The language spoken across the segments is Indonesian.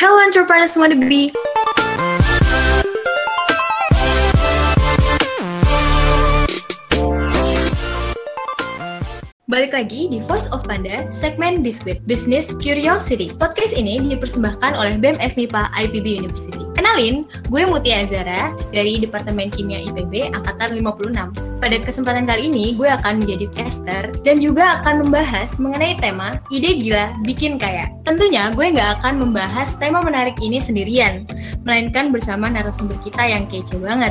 Hello entrepreneurs wanna be. Balik lagi di Voice of Panda, segmen Biskuit, Business Curiosity. Podcast ini dipersembahkan oleh BEM FMIPA IPB University. Kenalin, gue Mutia Azara dari Departemen Kimia IPB Angkatan 56. Pada kesempatan kali ini, gue akan menjadi caster dan juga akan membahas mengenai tema ide gila bikin kaya. Tentunya gue nggak akan membahas tema menarik ini sendirian, melainkan bersama narasumber kita yang kece banget.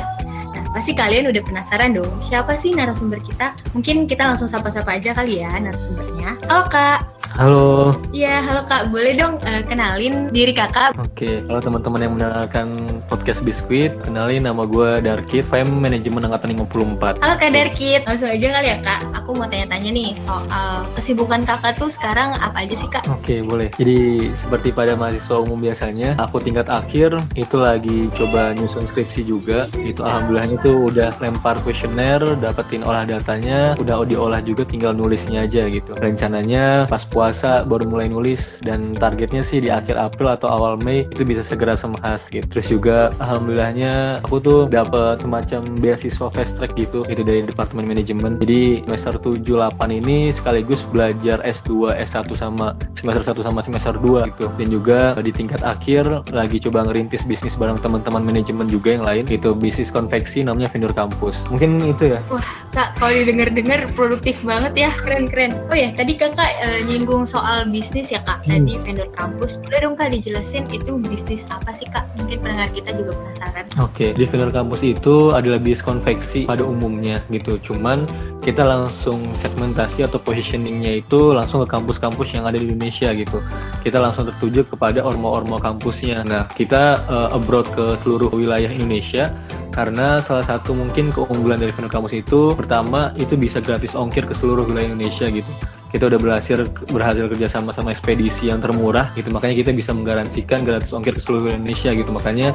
Pasti kalian udah penasaran dong, siapa sih narasumber kita? Mungkin kita langsung sapa-sapa aja kali ya narasumbernya. Halo Kak. Halo. Iya, halo Kak. Boleh dong uh, kenalin diri Kakak? Oke, halo teman-teman yang mendengarkan podcast Biskuit. Kenalin nama gue Darkit, FM Manajemen Angkatan 54. Halo Kak Darkit. Langsung aja kali ya Kak. Aku mau tanya-tanya nih soal kesibukan Kakak tuh sekarang apa aja sih Kak? Oke, boleh. Jadi seperti pada mahasiswa umum biasanya, aku tingkat akhir itu lagi coba nyusun skripsi juga. Itu alhamdulillahnya tuh udah lempar kuesioner, dapetin olah datanya, udah diolah juga tinggal nulisnya aja gitu. Rencananya pas puasa baru mulai nulis dan targetnya sih di akhir April atau awal Mei itu bisa segera semahas gitu. Terus juga alhamdulillahnya aku tuh dapat semacam beasiswa fast track gitu itu dari Departemen Manajemen. Jadi semester 7 8 ini sekaligus belajar S2, S1 sama semester 1 sama semester 2 gitu. Dan juga di tingkat akhir lagi coba ngerintis bisnis bareng teman-teman manajemen juga yang lain itu bisnis konveksi namanya vendor kampus. Mungkin itu ya. Wah, Kak, kalau didengar-dengar produktif banget ya. Keren-keren. Oh ya, tadi Kakak e, nyinggung soal bisnis ya kak tadi hmm. vendor kampus boleh dong kak dijelasin itu bisnis apa sih kak mungkin pendengar kita juga penasaran oke okay. di vendor kampus itu adalah bisnis konveksi pada umumnya gitu cuman kita langsung segmentasi atau positioningnya itu langsung ke kampus-kampus yang ada di Indonesia gitu kita langsung tertuju kepada ormo-ormo kampusnya nah kita uh, abroad ke seluruh wilayah Indonesia karena salah satu mungkin keunggulan dari vendor kampus itu pertama itu bisa gratis ongkir ke seluruh wilayah Indonesia gitu. Kita udah berhasil berhasil kerja sama sama ekspedisi yang termurah gitu. Makanya kita bisa menggaransikan gratis ongkir ke seluruh Indonesia gitu. Makanya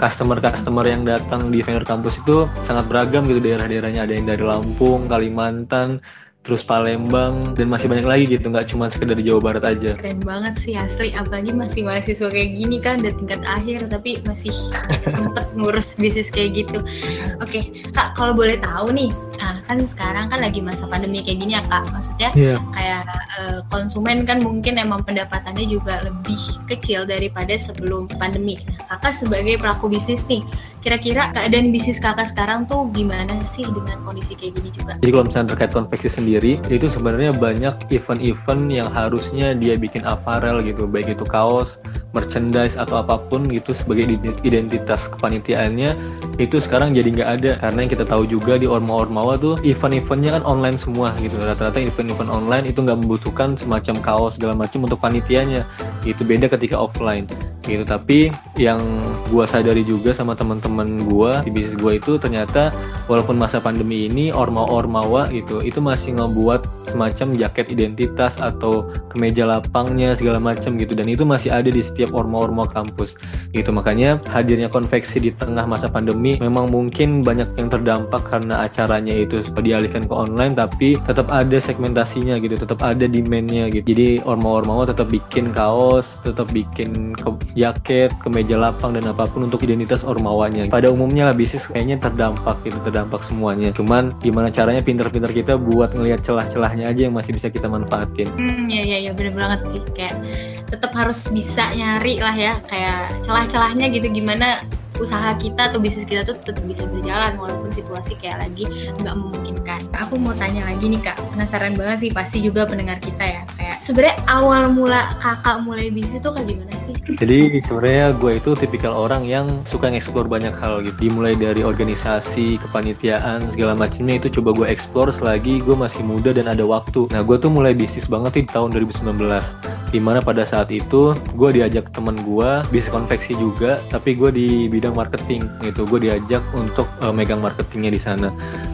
customer-customer yang datang di vendor kampus itu sangat beragam gitu. Daerah-daerahnya ada yang dari Lampung, Kalimantan, terus Palembang dan masih banyak lagi gitu nggak cuma sekedar di Jawa Barat aja. Keren banget sih asli. Apalagi masih mahasiswa kayak gini kan udah tingkat akhir tapi masih sempet ngurus bisnis kayak gitu. Oke kak kalau boleh tahu nih Nah, kan sekarang kan lagi masa pandemi kayak gini ya kak. Maksudnya yeah. kayak uh, konsumen kan mungkin emang pendapatannya juga lebih kecil daripada sebelum pandemi. Nah, kakak sebagai pelaku bisnis nih, kira-kira keadaan bisnis kakak sekarang tuh gimana sih dengan kondisi kayak gini juga? Jadi kalau misalnya terkait konveksi sendiri, itu sebenarnya banyak event-event yang harusnya dia bikin aparel gitu, baik itu kaos, merchandise atau apa pun gitu sebagai identitas kepanitiaannya itu sekarang jadi nggak ada. Karena yang kita tahu juga di orma-ormawa tuh event-eventnya kan online semua gitu. Rata-rata event-event online itu nggak membutuhkan semacam kaos segala macam untuk panitianya. Itu beda ketika offline gitu. Tapi yang gua sadari juga sama teman-teman gua di bisnis gua itu ternyata walaupun masa pandemi ini orma-ormawa gitu itu masih ngebuat semacam jaket identitas atau kemeja lapangnya segala macam gitu. Dan itu masih ada di orma-orma kampus gitu makanya hadirnya konveksi di tengah masa pandemi memang mungkin banyak yang terdampak karena acaranya itu dialihkan ke online tapi tetap ada segmentasinya gitu tetap ada demandnya gitu jadi orma-ormawa tetap bikin kaos tetap bikin ke jaket, kemeja lapang dan apa pun untuk identitas ormawanya. Pada umumnya lah bisnis kayaknya terdampak gitu, terdampak semuanya. Cuman gimana caranya pinter-pinter kita buat ngelihat celah-celahnya aja yang masih bisa kita manfaatin. Hmm, ya ya ya bener banget sih kayak tetap harus bisa nyari lah ya kayak celah-celahnya gitu gimana usaha kita atau bisnis kita tuh tetap bisa berjalan walaupun situasi kayak lagi nggak memungkinkan. Aku mau tanya lagi nih kak, penasaran banget sih pasti juga pendengar kita ya kayak sebenarnya awal mula kakak mulai bisnis tuh kayak gimana sih? Jadi sebenarnya gue itu tipikal orang yang suka ngeksplor banyak hal gitu. Dimulai dari organisasi, kepanitiaan segala macamnya itu coba gue eksplor selagi gue masih muda dan ada waktu. Nah gue tuh mulai bisnis banget di tahun 2019 di mana pada saat itu gue diajak temen gue bisnis konveksi juga tapi gue di bidang marketing gitu. Gue diajak untuk uh, megang marketingnya di sana.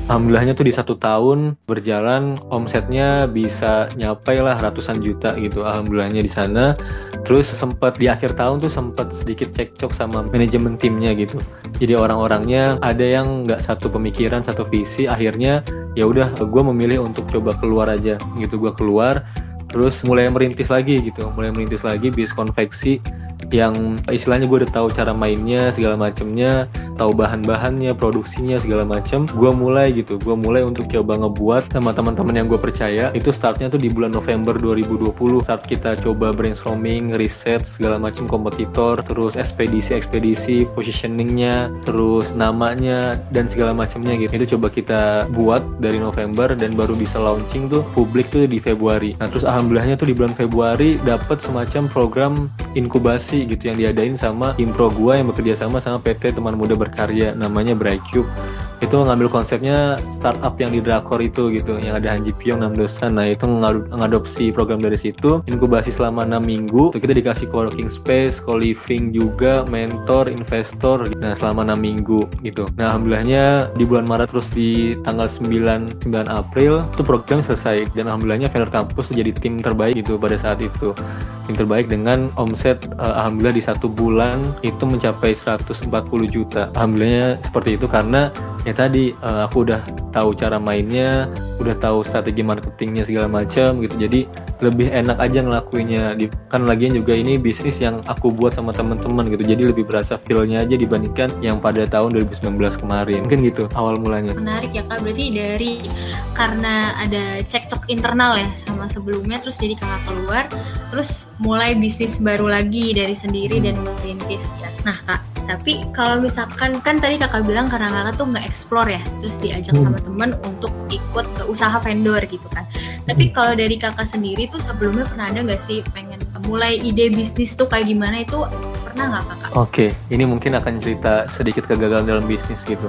Alhamdulillahnya tuh di satu tahun berjalan omsetnya bisa nyapai lah ratusan juta gitu. Alhamdulillahnya di sana. Terus sempat di akhir tahun tuh sempat sedikit cekcok sama manajemen timnya gitu. Jadi orang-orangnya ada yang nggak satu pemikiran satu visi akhirnya ya udah gue memilih untuk coba keluar aja gitu. Gue keluar terus mulai merintis lagi gitu. Mulai merintis lagi bis konveksi yang istilahnya gue udah tahu cara mainnya segala macemnya tahu bahan-bahannya produksinya segala macem gue mulai gitu. Gue mulai untuk coba ngebuat sama teman-teman yang gue percaya. Itu startnya tuh di bulan November 2020 saat kita coba brainstorming riset segala macam kompetitor terus ekspedisi ekspedisi positioningnya terus namanya dan segala macamnya gitu. Itu coba kita buat dari November dan baru bisa launching tuh publik tuh di Februari. Nah terus alhamdulillahnya tuh di bulan Februari dapat semacam program inkubasi gitu yang diadain sama Impro gua yang bekerja sama sama PT Teman Muda Berkarya namanya Brightcube itu ngambil konsepnya startup yang di Drakor itu gitu yang ada Hanji Pyong Nam Dosan. Nah itu ngadopsi program dari situ inkubasi selama 6 minggu. Itu kita dikasih co-working space, co-living juga mentor, investor. Nah selama 6 minggu gitu. Nah alhamdulillahnya di bulan Maret terus di tanggal 9 9 April itu program selesai. Dan alhamdulillahnya vendor kampus jadi tim terbaik gitu pada saat itu. Tim terbaik dengan omset uh, alhamdulillah di satu bulan itu mencapai 140 juta. Alhamdulillahnya seperti itu karena ya tadi uh, aku udah tahu cara mainnya udah tahu strategi marketingnya segala macam gitu. Jadi lebih enak aja ngelakuinnya. Kan lagian juga ini bisnis yang aku buat sama teman-teman gitu. Jadi lebih berasa feelnya aja dibandingkan yang pada tahun 2019 kemarin. Mungkin gitu awal mulanya. Menarik ya kak. Berarti dari karena ada cekcok internal ya sama sebelumnya terus jadi kakak keluar terus mulai bisnis baru lagi dari sendiri dan merintis ya. Nah kak tapi kalau misalkan kan tadi kakak bilang karena kakak tuh nggak explore ya terus diajak hmm. sama temen untuk ikut ke usaha vendor gitu kan tapi hmm. kalau dari kakak sendiri tuh sebelumnya pernah ada nggak sih pengen mulai ide bisnis tuh kayak gimana itu pernah nggak kakak? Oke, okay. ini mungkin akan cerita sedikit kegagalan dalam bisnis gitu.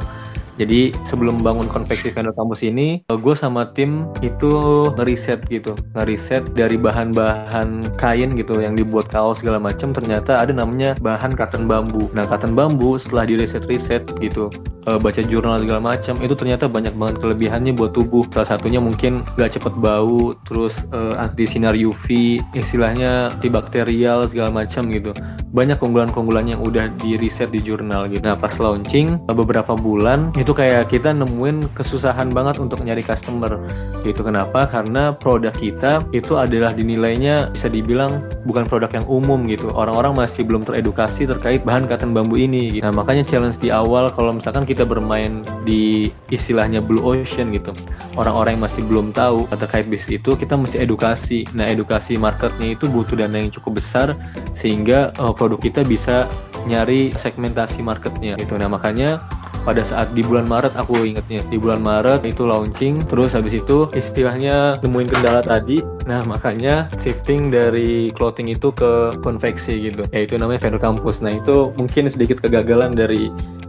Jadi sebelum bangun konveksi vendor kampus ini, gue sama tim itu ngeriset gitu, ngeriset dari bahan-bahan kain gitu yang dibuat kaos segala macam. Ternyata ada namanya bahan cotton bambu. Nah cotton bambu setelah di riset-riset gitu, uh, baca jurnal segala macam itu ternyata banyak banget kelebihannya buat tubuh salah satunya mungkin gak cepet bau terus uh, anti sinar UV istilahnya antibakterial segala macam gitu banyak keunggulan-keunggulan yang udah di riset di jurnal gitu nah pas launching beberapa bulan itu kayak kita nemuin kesusahan banget untuk nyari customer. Gitu kenapa? Karena produk kita itu adalah dinilainya bisa dibilang bukan produk yang umum gitu. Orang-orang masih belum teredukasi terkait bahan cotton bambu ini gitu. nah makanya challenge di awal kalau misalkan kita bermain di istilahnya blue ocean gitu. Orang-orang yang masih belum tahu terkait bisnis itu kita mesti edukasi. Nah edukasi marketnya itu butuh dana yang cukup besar sehingga uh, produk kita bisa nyari segmentasi marketnya gitu. Nah makanya pada saat di bulan Maret aku ingetnya di bulan Maret itu launching terus habis itu istilahnya nemuin kendala tadi nah makanya shifting dari clothing itu ke konveksi gitu yaitu namanya vendor kampus nah itu mungkin sedikit kegagalan dari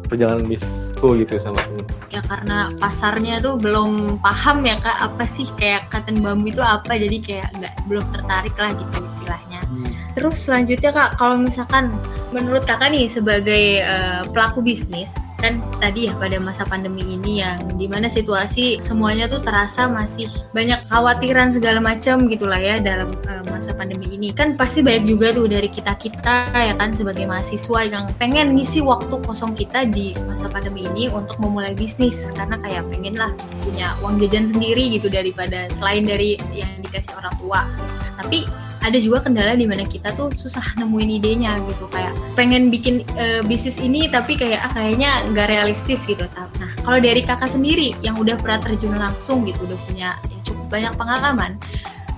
perjalanan bisnisku gitu sama ini. Ya karena pasarnya tuh belum paham ya kak apa sih kayak cotton bambu itu apa jadi kayak nggak belum tertarik lah gitu istilahnya. Hmm. Terus selanjutnya kak kalau misalkan menurut kakak nih sebagai uh, pelaku bisnis kan tadi ya pada masa pandemi ini yang di mana situasi semuanya tuh terasa masih banyak khawatiran segala macam gitulah ya dalam uh, masa pandemi ini. Kan pasti banyak juga tuh dari kita kita ya kan sebagai mahasiswa yang pengen ngisi waktu kosong kita di masa pandemi ini untuk memulai bisnis. Karena kayak pengen lah punya uang jajan sendiri gitu daripada selain dari yang dikasih orang tua. Tapi ada juga kendala di mana kita tuh susah nemuin idenya gitu kayak pengen bikin uh, bisnis ini tapi kayak ah, kayaknya nggak realistis gitu nah kalau dari kakak sendiri yang udah pernah terjun langsung gitu udah punya ya, cukup banyak pengalaman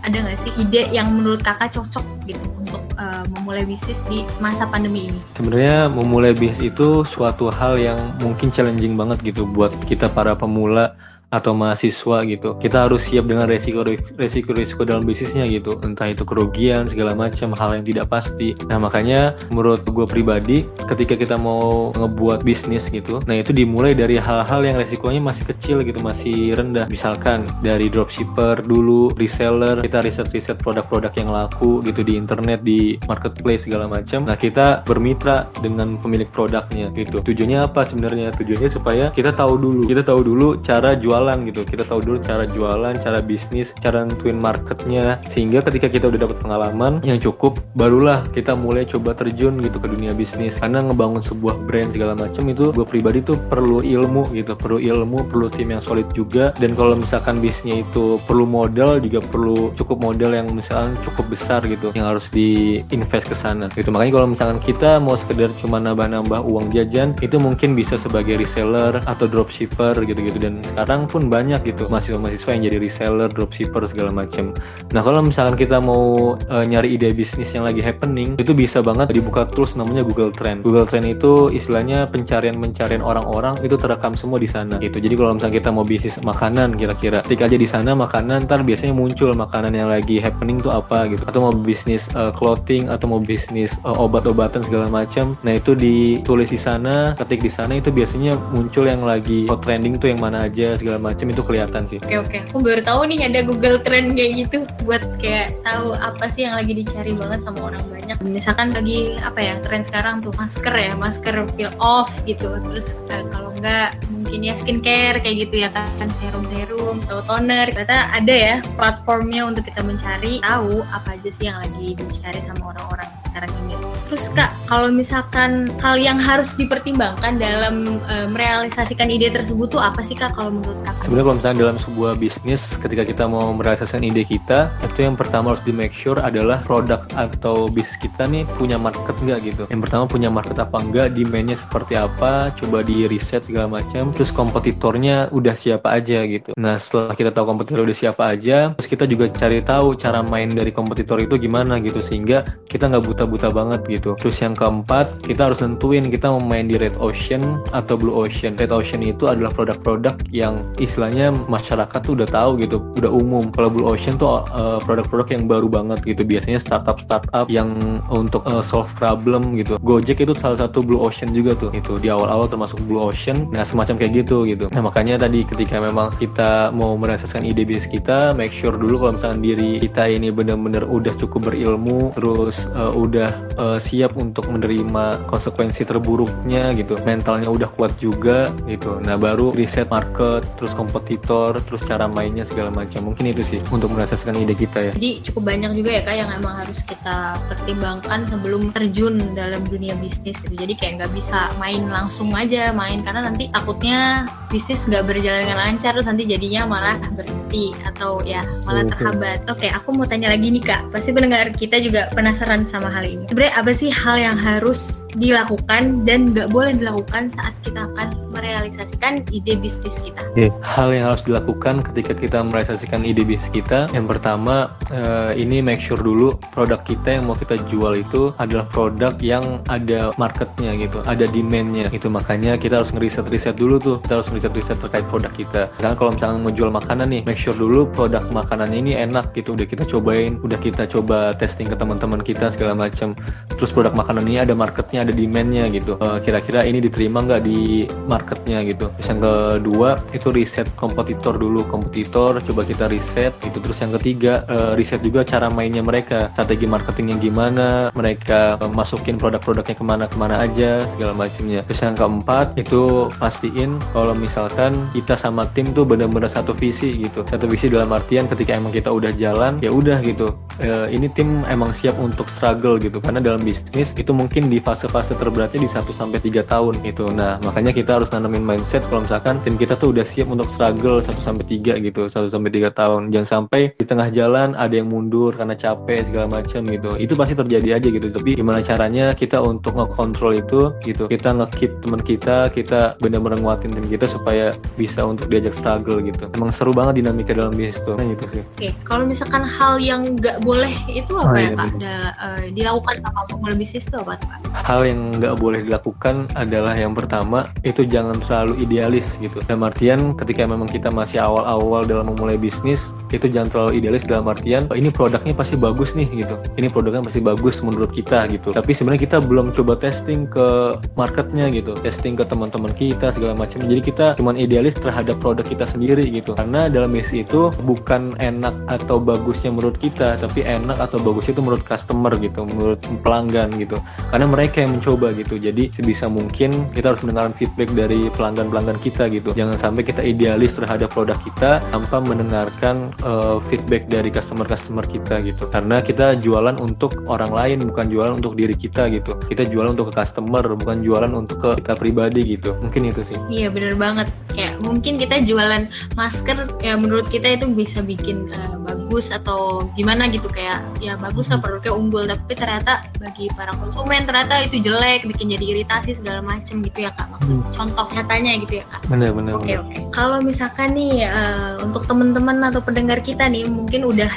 ada nggak sih ide yang menurut kakak cocok gitu untuk uh, memulai bisnis di masa pandemi ini? Sebenarnya memulai bisnis itu suatu hal yang mungkin challenging banget gitu buat kita para pemula atau mahasiswa gitu. Kita harus siap dengan resiko resiko resiko dalam bisnisnya gitu. Entah itu kerugian segala macam hal yang tidak pasti. Nah makanya menurut gue pribadi ketika kita mau ngebuat bisnis gitu nah itu dimulai dari hal-hal yang resikonya masih kecil gitu masih rendah. Misalkan dari dropshipper dulu reseller kita riset-riset produk-produk yang laku gitu di internet di marketplace segala macam. Nah kita bermitra dengan pemilik produknya gitu. Tujuannya apa sebenarnya? Tujuannya supaya kita tahu dulu kita tahu dulu cara jual jualan gitu. Kita tahu dulu cara jualan cara bisnis cara nentuin marketnya. Sehingga ketika kita udah dapat pengalaman yang cukup barulah kita mulai coba terjun gitu ke dunia bisnis. Karena ngebangun sebuah brand segala macam itu gue pribadi tuh perlu ilmu gitu. Perlu ilmu perlu tim yang solid juga. Dan kalau misalkan bisnisnya itu perlu modal juga perlu cukup modal yang misalkan cukup besar gitu yang harus diinvest ke sana gitu. Makanya kalau misalkan kita mau sekedar cuma nambah-nambah uang jajan itu mungkin bisa sebagai reseller atau dropshipper gitu-gitu. Dan sekarang pun banyak gitu mahasiswa-mahasiswa yang jadi reseller dropshipper segala macam nah kalau misalkan kita mau uh, nyari ide bisnis yang lagi happening itu bisa banget dibuka tools namanya Google Trend. Google Trend itu istilahnya pencarian-pencarian orang-orang itu terekam semua di sana gitu. Jadi kalau misalnya kita mau bisnis makanan kira-kira ketik aja di sana makanan ntar biasanya muncul makanan yang lagi happening tuh apa gitu. Atau mau bisnis uh, clothing atau mau bisnis uh, obat-obatan segala macam nah itu ditulis di sana ketik di sana itu biasanya muncul yang lagi hot trending tuh yang mana aja segala macam itu kelihatan sih. Oke oke. Aku baru tahu nih ada Google Trend kayak gitu buat kayak tahu apa sih yang lagi dicari banget sama orang banyak. Misalkan lagi apa ya tren sekarang tuh masker ya masker peel off gitu. Terus uh, kalau enggak mungkin ya skincare kayak gitu ya kan serum-serum atau toner ternyata ada ya platformnya untuk kita mencari tahu apa aja sih yang lagi dicari sama orang-orang sekarang ini. Terus kak, kalau misalkan hal yang harus dipertimbangkan dalam e, merealisasikan ide tersebut tuh apa sih kak kalau menurut kak? Sebenarnya kalau misalnya dalam sebuah bisnis, ketika kita mau merealisasikan ide kita, itu yang pertama harus di make sure adalah produk atau bis kita nih punya market nggak gitu. Yang pertama punya market apa enggak, demandnya seperti apa, coba di riset segala macam. Terus kompetitornya udah siapa aja gitu. Nah setelah kita tahu kompetitor udah siapa aja, terus kita juga cari tahu cara main dari kompetitor itu gimana gitu sehingga kita nggak buta-buta banget gitu. Terus yang keempat, kita harus tentuin kita mau main di red ocean atau blue ocean. Red ocean itu adalah produk-produk yang istilahnya masyarakat tuh udah tahu gitu, udah umum. Kalau blue ocean tuh uh, produk-produk yang baru banget gitu. Biasanya startup-startup yang untuk uh, solve problem gitu. Gojek itu salah satu blue ocean juga tuh. Itu di awal-awal termasuk blue ocean. Nah, semacam kayak gitu gitu. Nah, makanya tadi ketika memang kita mau merasakan ide bisnis kita, make sure dulu kalau misalnya diri kita ini benar-benar udah cukup berilmu, terus uh, udah uh, siap untuk menerima konsekuensi terburuknya gitu. Mentalnya udah kuat juga gitu. Nah baru riset market terus kompetitor terus cara mainnya segala macam. Mungkin itu sih untuk merasakan ide kita ya. Jadi cukup banyak juga ya kak yang emang harus kita pertimbangkan sebelum terjun dalam dunia bisnis gitu. Jadi kayak nggak bisa main langsung aja main karena nanti takutnya bisnis nggak berjalan dengan lancar terus nanti jadinya malah berhenti atau ya malah terhambat. Oke aku mau tanya lagi nih kak. Pasti pendengar kita juga penasaran sama hal hal ini. Sebenarnya apa sih hal yang harus dilakukan dan nggak boleh dilakukan saat kita akan merealisasikan ide bisnis kita? Oke, hal yang harus dilakukan ketika kita merealisasikan ide bisnis kita, yang pertama uh, ini make sure dulu produk kita yang mau kita jual itu adalah produk yang ada marketnya gitu, ada demandnya gitu. Makanya kita harus ngeriset-riset dulu tuh, kita harus ngeriset-riset terkait produk kita. Misalnya kalau misalnya mau jual makanan nih, make sure dulu produk makanannya ini enak gitu, udah kita cobain, udah kita coba testing ke teman-teman kita segala macam terus produk makanan ini ada marketnya ada demandnya gitu. Eh, kira-kira ini diterima nggak di marketnya gitu. Terus yang kedua itu riset kompetitor dulu. Kompetitor coba kita riset itu terus yang ketiga uh, riset juga cara mainnya mereka. Strategi marketingnya gimana mereka uh, masukin produk-produknya ke mana-kemana aja segala macamnya. Terus yang keempat itu pastiin kalau misalkan kita sama tim tuh benar-benar satu visi gitu. Satu visi dalam artian ketika emang kita udah jalan ya udah gitu. Uh, ini tim emang siap untuk struggle gitu. Karena dalam bisnis itu mungkin di fase-fase terberatnya di 1 sampai 3 tahun gitu. Nah, makanya kita harus nanamin mindset kalau misalkan tim kita tuh udah siap untuk struggle 1 sampai 3 gitu, 1 sampai 3 tahun. Jangan sampai di tengah jalan ada yang mundur karena capek segala macam gitu. Itu pasti terjadi aja gitu. Tapi gimana caranya kita untuk ngekontrol itu gitu. Kita ngekeep teman kita, kita benar-benar nguatin tim kita supaya bisa untuk diajak struggle gitu. Emang seru banget dinamika dalam bisnis tuh. Nah, gitu sih. Oke, kalau misalkan hal yang nggak boleh itu apa oh, ya, iya, Kak? Iya. Da, uh, dilakukan sama pemula bisnis itu apa tuh Pak? Hal yang nggak boleh dilakukan adalah yang pertama itu jangan terlalu idealis gitu. Dalam artian ketika memang kita masih awal-awal dalam memulai bisnis, itu jangan terlalu idealis dalam artian oh, ini produknya pasti bagus nih gitu ini produknya pasti bagus menurut kita gitu tapi sebenarnya kita belum coba testing ke marketnya gitu testing ke teman-teman kita segala macam jadi kita cuman idealis terhadap produk kita sendiri gitu karena dalam misi itu bukan enak atau bagusnya menurut kita tapi enak atau bagusnya itu menurut customer gitu menurut pelanggan gitu. Karena mereka yang mencoba gitu. Jadi sebisa mungkin kita harus mendengarkan feedback dari pelanggan-pelanggan kita gitu. Jangan sampai kita idealis terhadap produk kita tanpa mendengarkan uh, feedback dari customer-customer kita gitu. Karena kita jualan untuk orang lain bukan jualan untuk diri kita gitu. Kita jualan untuk ke customer bukan jualan untuk ke kita pribadi gitu. Mungkin itu sih. Iya bener banget. Kayak mungkin kita jualan masker ya menurut kita itu bisa bikin uh, bagus atau gimana gitu. Kayak ya bagus lah produknya unggul. Tapi ternyata bagi para konsumen ternyata itu jelek bikin jadi iritasi segala macem gitu ya kak maksud hmm. contoh nyatanya gitu ya kak benar benar oke okay, oke okay. kalau misalkan nih uh, untuk teman-teman atau pendengar kita nih mungkin udah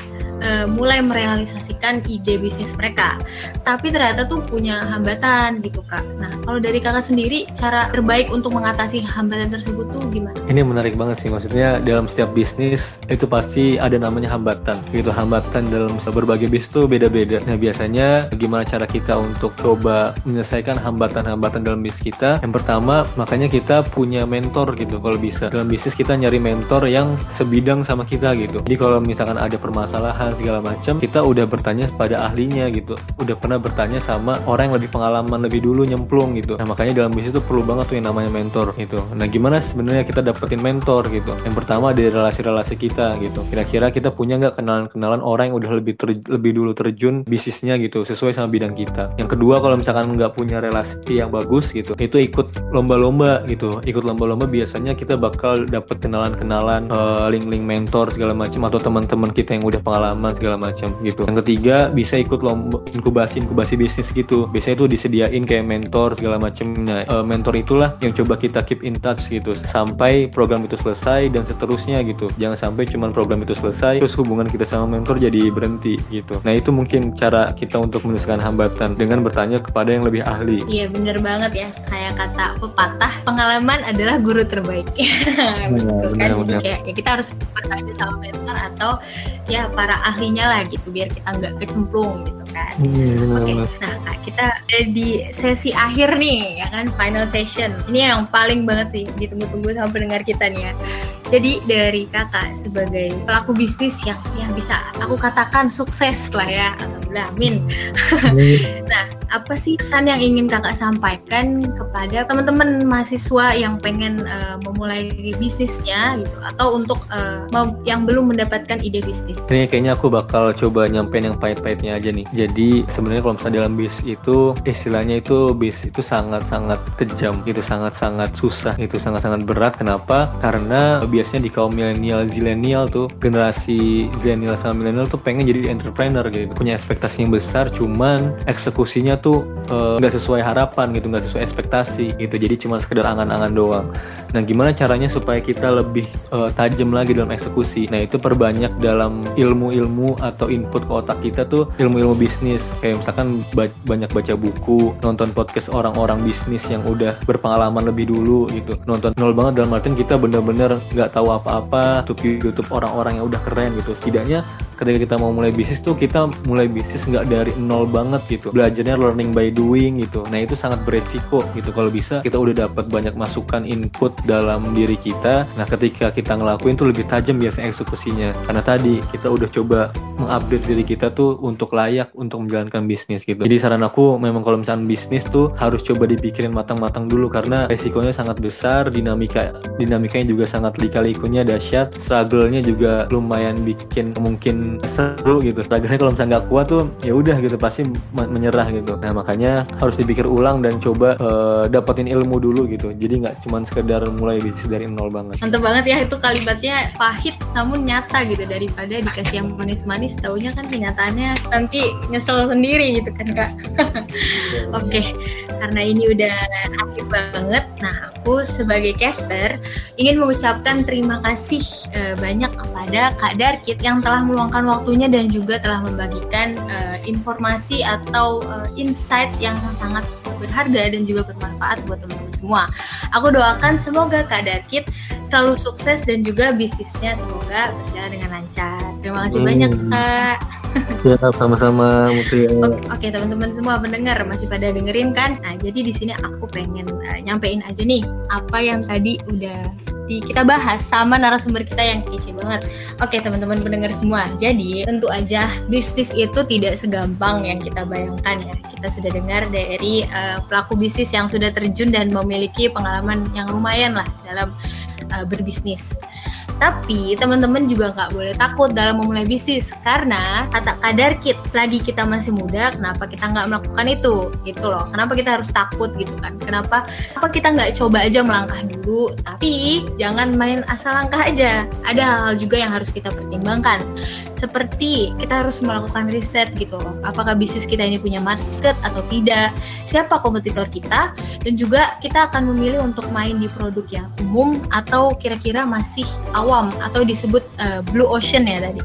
uh, mulai merealisasikan ide bisnis mereka. Tapi ternyata tuh punya hambatan gitu kak. Nah kalau dari kakak sendiri cara terbaik untuk mengatasi hambatan tersebut tuh gimana? Ini menarik banget sih maksudnya dalam setiap bisnis itu pasti ada namanya hambatan. Gitu hambatan dalam berbagai bisnis tuh beda-beda. Nah biasanya gimana cara kita untuk coba menyelesaikan hambatan-hambatan dalam bisnis kita? Yang pertama makanya kita punya mentor gitu kalau bisa. Dalam bisnis kita nyari mentor yang sebidang sama kita gitu. Jadi kalau misalkan ada permasalahan segala macam kita udah bertanya pada ahlinya gitu. Udah pernah bertanya sama orang yang lebih pengalaman lebih dulu nyemplung gitu. Nah makanya dalam bisnis itu perlu banget tuh yang namanya mentor gitu. Nah gimana sebenarnya kita dapetin mentor gitu? Yang pertama dari relasi-relasi kita gitu. Kira-kira kita punya nggak kenalan-kenalan orang yang udah lebih ter, lebih dulu terjun bisnisnya gitu sesuai sama bidang kita? Yang kedua kalau misalkan nggak punya relasi yang bagus gitu itu ikut lomba-lomba gitu. Ikut lomba-lomba biasanya kita bakal dapet kenalan-kenalan uh, link-link mentor segala macam atau teman-teman kita yang udah pengalaman pengalaman segala macam gitu. Yang ketiga bisa ikut lomba inkubasi inkubasi bisnis gitu. Biasanya itu disediain kayak mentor segala macam. Nah e, mentor itulah yang coba kita keep in touch gitu. Sampai program itu selesai dan seterusnya gitu. Jangan sampai cuman program itu selesai terus hubungan kita sama mentor jadi berhenti gitu. Nah itu mungkin cara kita untuk menyelesaikan hambatan dengan bertanya kepada yang lebih ahli. Iya bener banget ya. Kayak kata pepatah pengalaman adalah guru terbaik. Betul kan? jadi kayak ya kita harus bertanya sama mentor atau ya para ahlinya lah gitu biar kita nggak kecemplung gitu kan. Hmm, Oke, okay. nah kak kita ada di sesi akhir nih ya kan final session. Ini yang paling banget sih ditunggu-tunggu sama pendengar kita nih ya. Jadi dari kakak sebagai pelaku bisnis yang yang bisa aku katakan sukses lah ya, alhamdulillah, amin. nah, apa sih pesan yang ingin kakak sampaikan kepada teman-teman mahasiswa yang pengen uh, memulai bisnisnya gitu, atau untuk uh, yang belum mendapatkan ide bisnis? Ini kayaknya aku bakal coba nyampein yang pahit-pahitnya aja nih. Jadi sebenarnya kalau misalnya dalam bis itu istilahnya itu bis itu sangat-sangat kejam, itu sangat-sangat susah, itu sangat-sangat berat. Kenapa? Karena biasanya biasanya di kaum milenial zilenial tuh generasi zilenial sama milenial tuh pengen jadi entrepreneur gitu punya ekspektasi yang besar cuman eksekusinya tuh eh, nggak uh, sesuai harapan gitu nggak sesuai ekspektasi gitu. Jadi cuma sekedar angan-angan doang. Nah gimana caranya supaya kita lebih uh, tajam lagi dalam eksekusi? Nah itu perbanyak dalam ilmu-ilmu atau input ke otak kita tuh ilmu-ilmu bisnis. Kayak misalkan ba banyak baca buku nonton podcast orang-orang bisnis yang udah berpengalaman lebih dulu gitu. Nonton nol banget dalam artian kita bener-bener nggak tahu apa-apa YouTube YouTube orang-orang yang udah keren gitu. Setidaknya ketika kita mau mulai bisnis tuh kita mulai bisnis nggak dari nol banget gitu. Belajarnya learning by doing gitu. Nah itu sangat beresiko gitu kalau bisa kita udah dapat banyak masukan input dalam diri kita. Nah ketika kita ngelakuin tuh lebih tajam biasa eksekusinya. Karena tadi kita udah coba mengupdate diri kita tuh untuk layak untuk menjalankan bisnis gitu. Jadi saran aku memang kalau misalnya bisnis tuh harus coba dipikirin matang-matang dulu karena resikonya sangat besar dinamika dinamikanya juga sangat lika likunya dahsyat struggle-nya juga lumayan bikin mungkin seru gitu. Struggle-nya kalau misalnya nggak kuat tuh ya udah gitu pasti menyerah gitu. Nah makanya harus dipikir ulang dan coba uh, dapetin ilmu dulu gitu. Jadi nggak cuma sekedar mulai bisnis dari nol banget. Mantap banget ya itu kalimatnya pahit namun nyata gitu. Daripada dikasih yang manis-manis taunya kan kenyataannya nanti nyesel sendiri gitu kan kak. Oke okay. karena ini udah akhir banget nah aku sebagai caster ingin mengucapkan terima kasih uh, banyak kepada Kak Darkit yang telah meluangkan waktunya dan juga telah membagikan uh, informasi atau uh, insight yang sangat berharga dan juga bermanfaat buat teman-teman semua. Aku doakan semoga Kak Darkit selalu sukses dan juga bisnisnya semoga berjalan dengan lancar. Terima kasih Hmm. banyak Kak. Ya, sama-sama Mutia. Oke, oke, teman-teman semua pendengar masih pada dengerin kan? Nah, jadi di sini aku pengen uh, nyampein aja nih apa yang tadi udah di kita bahas sama narasumber kita yang kece banget. Oke, teman-teman pendengar semua. Jadi, tentu aja bisnis itu tidak segampang yang kita bayangkan ya. Kita sudah dengar dari uh, pelaku bisnis yang sudah terjun dan memiliki pengalaman yang lumayan lah dalam uh, berbisnis. Tapi teman-teman juga nggak boleh takut dalam memulai bisnis karena kata kadar kit selagi kita masih muda, kenapa kita nggak melakukan itu? Gitu loh. Kenapa kita harus takut gitu kan? Kenapa? Apa kita nggak coba aja melangkah dulu? Tapi jangan main asal langkah aja. Ada hal-hal juga yang harus kita pertimbangkan. Seperti kita harus melakukan riset gitu loh. Apakah bisnis kita ini punya market atau tidak? Siapa kompetitor kita? Dan juga kita akan memilih untuk main di produk yang umum atau kira-kira masih awam atau disebut uh, blue ocean ya tadi.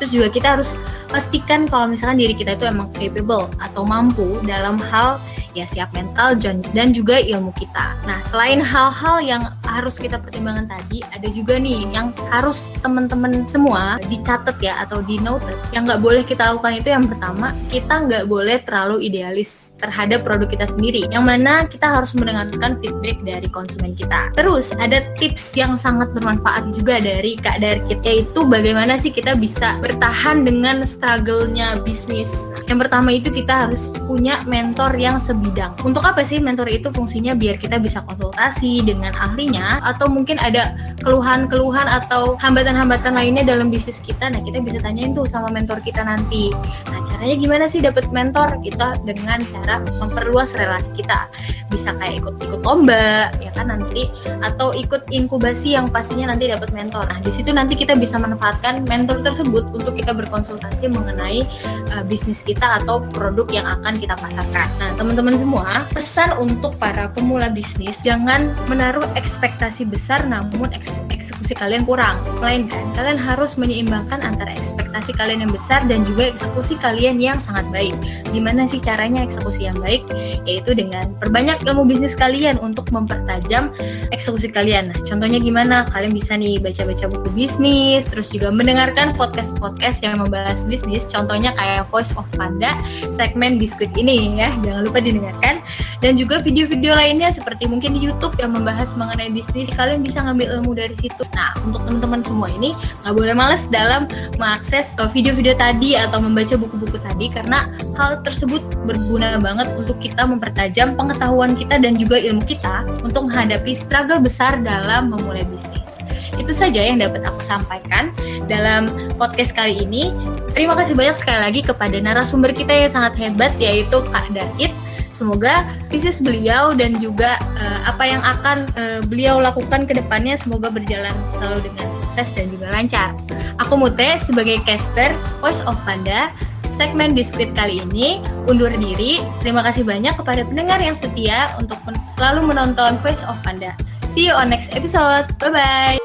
Terus juga kita harus pastikan kalau misalkan diri kita itu emang capable atau mampu dalam hal ya siap mental dan juga ilmu kita. Nah, selain hal-hal yang harus kita pertimbangkan tadi, ada juga nih yang harus teman-teman semua dicatat ya atau di note. Yang nggak boleh kita lakukan itu yang pertama, kita nggak boleh terlalu idealis terhadap produk kita sendiri. Yang mana kita harus mendengarkan feedback dari konsumen kita. Terus ada tips yang sangat bermanfaat juga dari Kak Darkit, yaitu bagaimana sih kita bisa bertahan dengan struggle-nya bisnis. Yang pertama itu kita harus punya mentor yang sebidang. Untuk apa sih mentor itu fungsinya biar kita bisa konsultasi dengan ahlinya atau mungkin ada keluhan-keluhan atau hambatan-hambatan lainnya dalam bisnis kita. Nah, kita bisa tanyain tuh sama mentor kita nanti. Nah, caranya gimana sih dapat mentor? Kita dengan cara memperluas relasi kita. Bisa kayak ikut-ikut lomba, ya kan nanti atau ikut inkubasi yang pastinya nanti dapat mentor. Nah, di situ nanti kita bisa manfaatkan mentor tersebut untuk kita berkonsultasi mengenai uh, bisnis kita atau produk yang akan kita pasarkan. Nah, teman-teman semua, pesan untuk para pemula bisnis jangan menaruh ekspektasi besar namun eks eksekusi kalian kurang. Melainkan kalian harus menyeimbangkan antara ekspektasi kalian yang besar dan juga eksekusi kalian yang sangat baik. Gimana sih caranya eksekusi yang baik? Yaitu dengan perbanyak ilmu bisnis kalian untuk mempertajam eksekusi kalian. Nah, contohnya gimana? Kalian bisa nih baca-baca buku bisnis, terus juga mendengarkan podcast-podcast yang membahas bisnis. Contohnya kayak Voice of Panda, segmen biskuit ini ya. Jangan lupa didengarkan. Dan juga video-video lainnya seperti mungkin di YouTube yang membahas mengenai bisnis. Kalian bisa ngambil ilmu dari situ. Nah, untuk teman-teman semua ini nggak boleh males dalam mengakses video-video tadi atau membaca buku-buku tadi karena hal tersebut berguna banget untuk kita mempertajam pengetahuan kita dan juga ilmu kita untuk menghadapi struggle besar dalam memulai bisnis. Itu saja yang dapat aku sampaikan dalam podcast kali ini. Terima kasih banyak sekali lagi kepada narasumber kita yang sangat hebat yaitu Kak Dakit. Semoga bisnis beliau dan juga uh, apa yang akan uh, beliau lakukan ke depannya semoga berjalan selalu dengan sukses dan juga lancar. Aku Mute sebagai caster Voice of Panda segmen biskuit kali ini undur diri. Terima kasih banyak kepada pendengar yang setia untuk selalu menonton Voice of Panda. See you on next episode. Bye bye.